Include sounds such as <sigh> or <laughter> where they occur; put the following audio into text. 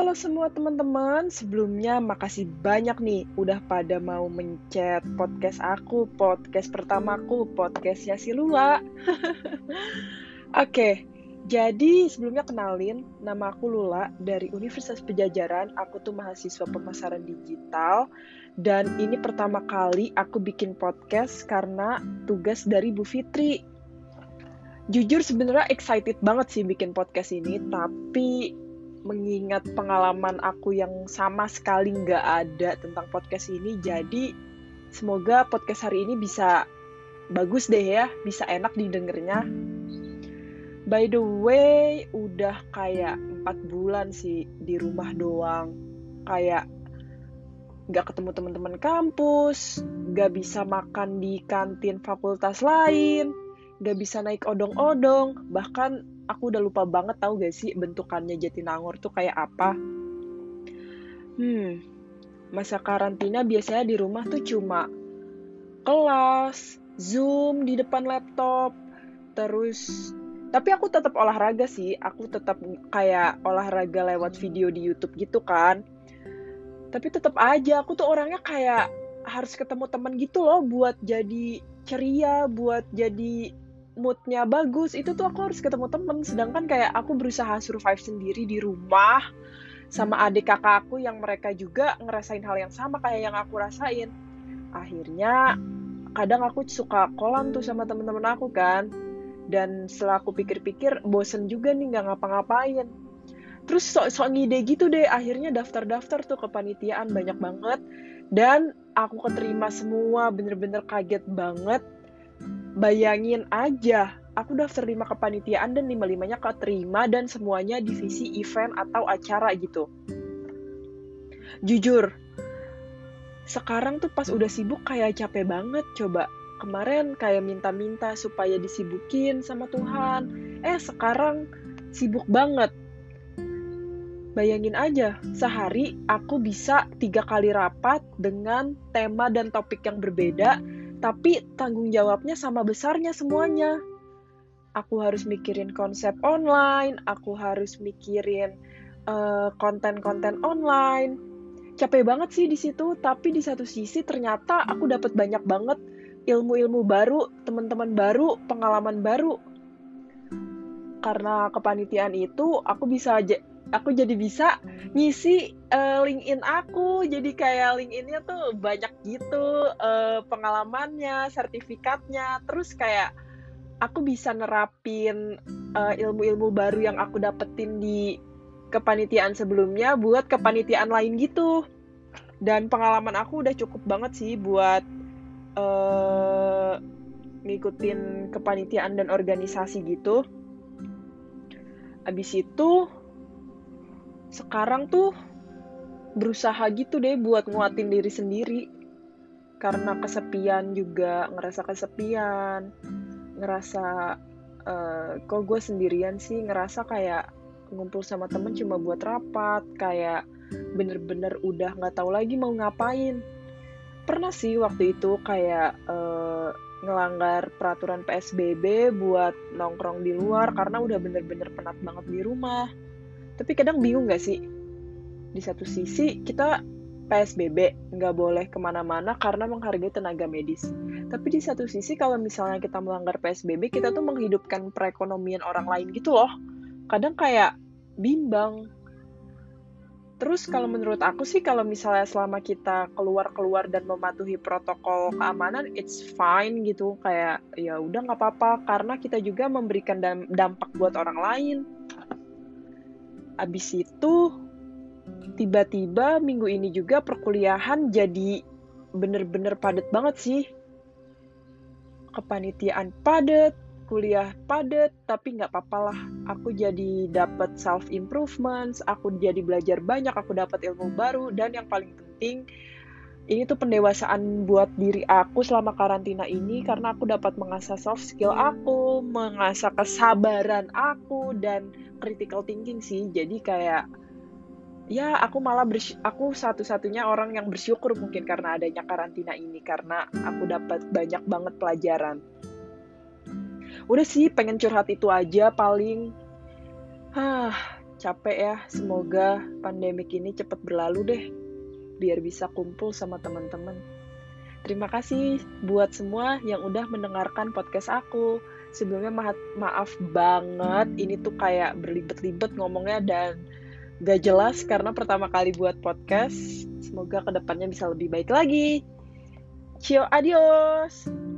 Halo semua teman-teman, sebelumnya makasih banyak nih udah pada mau mencet podcast aku, podcast pertamaku, podcastnya si Lula. <laughs> Oke, jadi sebelumnya kenalin, nama aku Lula dari Universitas Pejajaran, aku tuh mahasiswa pemasaran digital, dan ini pertama kali aku bikin podcast karena tugas dari Bu Fitri. Jujur sebenarnya excited banget sih bikin podcast ini, tapi mengingat pengalaman aku yang sama sekali nggak ada tentang podcast ini. Jadi semoga podcast hari ini bisa bagus deh ya, bisa enak didengarnya. By the way, udah kayak empat bulan sih di rumah doang. Kayak nggak ketemu teman-teman kampus, nggak bisa makan di kantin fakultas lain, nggak bisa naik odong-odong, bahkan aku udah lupa banget tahu gak sih bentukannya Jatinangor tuh kayak apa. Hmm, masa karantina biasanya di rumah tuh cuma kelas, Zoom di depan laptop, terus tapi aku tetap olahraga sih, aku tetap kayak olahraga lewat video di YouTube gitu kan. Tapi tetap aja aku tuh orangnya kayak harus ketemu teman gitu loh buat jadi ceria, buat jadi moodnya bagus itu tuh aku harus ketemu temen. Sedangkan kayak aku berusaha survive sendiri di rumah sama adik kakak aku yang mereka juga ngerasain hal yang sama kayak yang aku rasain. Akhirnya kadang aku suka kolam tuh sama temen-temen aku kan. Dan setelah aku pikir-pikir bosen juga nih nggak ngapa-ngapain. Terus sok-sok ngide gitu deh akhirnya daftar-daftar tuh kepanitiaan banyak banget. Dan aku keterima semua bener-bener kaget banget Bayangin aja, aku dafter lima kepanitiaan dan lima-limanya keterima dan semuanya divisi event atau acara gitu. Jujur, sekarang tuh pas udah sibuk kayak capek banget coba. Kemarin kayak minta-minta supaya disibukin sama Tuhan. Eh sekarang sibuk banget. Bayangin aja, sehari aku bisa tiga kali rapat dengan tema dan topik yang berbeda tapi tanggung jawabnya sama besarnya semuanya. Aku harus mikirin konsep online, aku harus mikirin eh, konten-konten online. Capek banget sih di situ, tapi di satu sisi ternyata aku dapat banyak banget ilmu-ilmu baru, teman-teman baru, pengalaman baru. Karena kepanitiaan itu, aku bisa aku jadi bisa ngisi uh, LinkedIn aku. Jadi kayak LinkedIn-nya tuh banyak gitu uh, pengalamannya sertifikatnya. Terus kayak aku bisa nerapin uh, ilmu-ilmu baru yang aku dapetin di kepanitiaan sebelumnya buat kepanitiaan lain gitu. Dan pengalaman aku udah cukup banget sih buat uh, ngikutin kepanitiaan dan organisasi gitu. Abis itu sekarang tuh berusaha gitu deh buat nguatin diri sendiri. Karena kesepian juga ngerasa kesepian ngerasa uh, kok gue sendirian sih ngerasa kayak ngumpul sama temen cuma buat rapat kayak bener-bener udah nggak tahu lagi mau ngapain. Pernah sih waktu itu kayak uh, ngelanggar peraturan PSBB buat nongkrong di luar karena udah bener-bener penat banget di rumah tapi kadang bingung gak sih? Di satu sisi kita PSBB nggak boleh ke mana-mana karena menghargai tenaga medis. Tapi di satu sisi kalau misalnya kita melanggar PSBB, kita tuh menghidupkan perekonomian orang lain gitu loh. Kadang kayak bimbang. Terus kalau menurut aku sih kalau misalnya selama kita keluar-keluar dan mematuhi protokol keamanan, it's fine gitu. Kayak ya udah nggak apa-apa karena kita juga memberikan dampak buat orang lain abis itu tiba-tiba minggu ini juga perkuliahan jadi bener-bener padat banget sih. Kepanitiaan padat, kuliah padat, tapi nggak apa-apa lah. Aku jadi dapat self improvements, aku jadi belajar banyak, aku dapat ilmu baru, dan yang paling penting ini tuh pendewasaan buat diri aku selama karantina ini karena aku dapat mengasah soft skill aku, mengasah kesabaran aku dan critical thinking sih. Jadi kayak ya aku malah bers aku satu-satunya orang yang bersyukur mungkin karena adanya karantina ini karena aku dapat banyak banget pelajaran. Udah sih pengen curhat itu aja paling. Hah, capek ya. Semoga pandemik ini cepat berlalu deh. Biar bisa kumpul sama teman-teman. Terima kasih buat semua yang udah mendengarkan podcast aku. Sebelumnya ma maaf banget, ini tuh kayak berlibet-libet ngomongnya dan gak jelas karena pertama kali buat podcast. Semoga ke depannya bisa lebih baik lagi. Cio, adios!